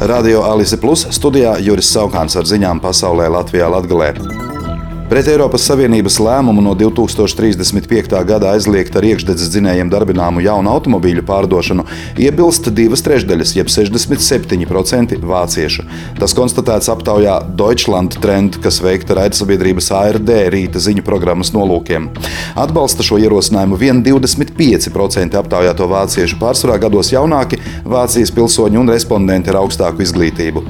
Radio Alise Plus studijā Juris Saukāns ar ziņām pasaulē Latvijā Latgalē. Pret Eiropas Savienības lēmumu no 2035. gada aizliegt ar iekšdedzes dzinējiem darbināmu jaunu automobīļu pārdošanu iebilst divas trešdaļas, jeb 67% vāciešu. Tas konstatēts aptaujā Deutschland Trend, kas veikta raidsabiedrības ARD rīta ziņu programmas nolūkiem. Atbalsta šo ierosinājumu vien 25% aptaujāto vāciešu pārsvarā gados jaunāki Vācijas pilsoņi un respondenti ar augstāku izglītību.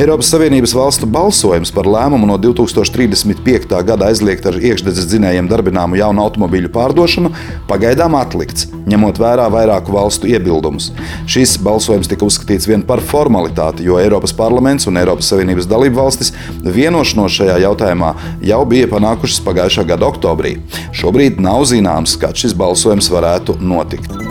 Eiropas Savienības valstu balsojums par lēmumu no 2035 gada aizliegt ar iekšdedzes dzinējiem darbināmu jaunu automobīļu pārdošanu, pagaidām atlikts, ņemot vērā vairāku valstu iebildumus. Šis balsojums tika uzskatīts vien par formalitāti, jo Eiropas parlaments un Eiropas Savienības dalību valstis vienošanos šajā jautājumā jau bija panākušas pagājušā gada oktobrī. Šobrīd nav zināms, kad šis balsojums varētu notikt.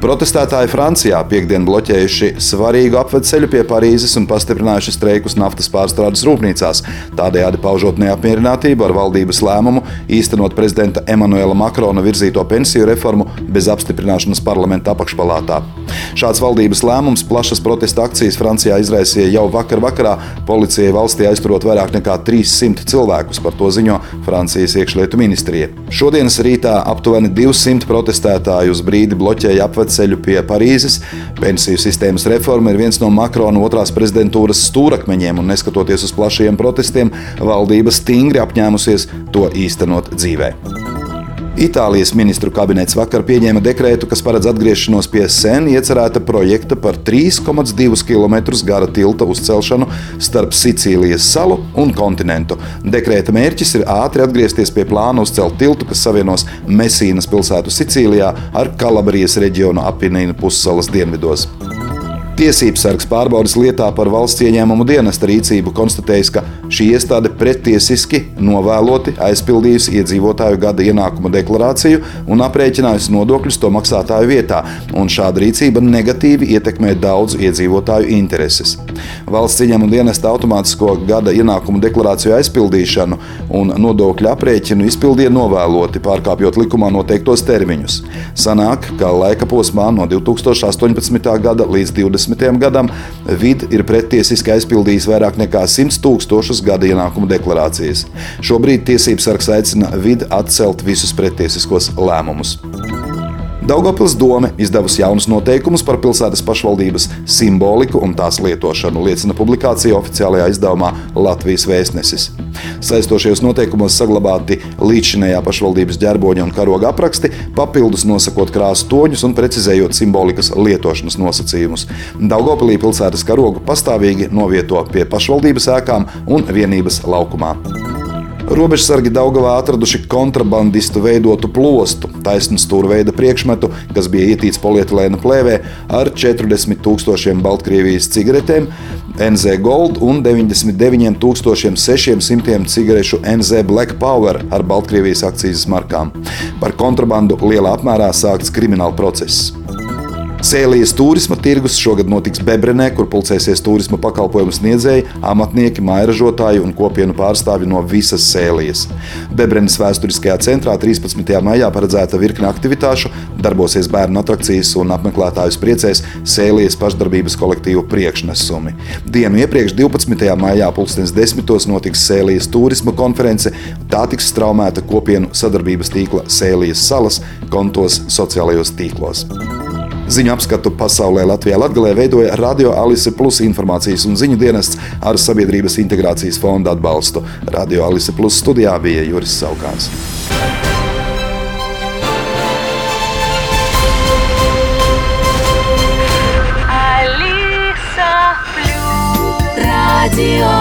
Protestētāji Francijā piekdien bloķējuši svarīgu apveceļu pie Parīzes un pastiprinājuši streikus naftas pārstrādes rūpnīcās, tādējādi paužot neapmierinātību ar valdības lēmumu īstenot prezidenta Emanuela Makrona virzīto pensiju reformu bez apstiprināšanas parlamenta apakšpalātā. Šāds valdības lēmums plašas protesta akcijas Francijā izraisīja jau vakar vakarā. Policijai valstī aizturot vairāk nekā 300 cilvēkus, par to ziņo Francijas iekšlietu ministrija. Šodienas rītā aptuveni 200 protestētāju uz brīdi bloķēja apveceļu ceļu pie Parīzes. Pensiju sistēmas reforma ir viens no Makrona otrās prezidentūras stūrakmeņiem, un neskatoties uz plašiem protestiem, valdība stingri apņēmusies to īstenot dzīvē. Itālijas ministru kabinets vakar pieņēma dekrētu, kas paredz atgriešanos pie sen iecerēta projekta par 3,2 km gara tilta uzcelšanu starp Sicīlijas salu un kontinentu. Dekrēta mērķis ir ātri atgriezties pie plāna uzcelt tiltu, kas savienos Mesīnas pilsētu Sicīlijā ar Kalabrijas reģionu Apinīnu pussalas dienvidos. Tiesības sargs pārbaudas lietā par valsts ieņēmumu dienesta rīcību konstatējis, ka šī iestāde pretiesiski novēloti aizpildījusi iedzīvotāju gada ienākuma deklarāciju un aprēķinājusi nodokļus to maksātāju vietā, un šāda rīcība negatīvi ietekmē daudzu iedzīvotāju intereses. Valsts ieņēmuma dienesta automātisko gada ienākuma deklarāciju aizpildīšanu un nodokļu aprēķinu izpildīja novēloti, pārkāpjot likumā noteiktos termiņus. Sanāk, ka laika posmā no 2018. gada līdz 2020. 2020. gadam vid ir pretiesiski aizpildījis vairāk nekā 100 tūkstošus gada ienākumu deklarācijas. Šobrīd tiesības sargs aicina vid atcelt visus pretiesiskos lēmumus. Daugopils doma izdevusi jaunus noteikumus par pilsētas pašvaldības simboliku un tās lietošanu, liecina publikācija oficiālajā izdevumā Latvijas vēstnesis. Saistošajos noteikumos saglabāti līdzinējā pašvaldības ģerboņa un karoga apraksti, papildus nosakot krāsu toņus un precizējot simbolikas lietošanas nosacījumus. Daugopilī pilsētas karogu pastāvīgi novieto pie pašvaldības ēkām un vienības laukumā. Robežsargi Daugavā atraduši kontrabandistu veidotu plostu, taisnu stūrveida priekšmetu, kas bija ietīts polietilēna plēvē ar 40 tūkstošiem Baltkrievijas cigaretēm, NZ Gold un 99 600 cigarešu NZ Black Power ar Baltkrievijas akcijas markām. Par kontrabandu lielā apmērā sākts krimināla process. Sēlijas turisma tirgus šogad notiks Bebrenē, kur pulcēsies turisma pakalpojumu sniedzēji, amatnieki, mairažotāji un kopienu pārstāvji no visas Sēlijas. Bebrenes vēsturiskajā centrā 13. maijā paredzēta virkne aktivitāšu, darbosies bērnu atrakcijas un apmeklētājus priecēs Sēlijas pašdarbības kolektīvu priekšnesumi. Dienu iepriekš 12. maijā pulkstens desmitos notiks Sēlijas turisma konference, tā tiks straumēta kopienu sadarbības tīkla Sēlijas salas kontos sociālajos tīklos. Ziņu apskatu pasaulē Latvijā Latvijā veidoja Radio Alise Plus informācijas un ziņu dienests ar Sabiedrības integrācijas fonda atbalstu. Radio Alise Plus studijā bija Juris Saukāns. Radio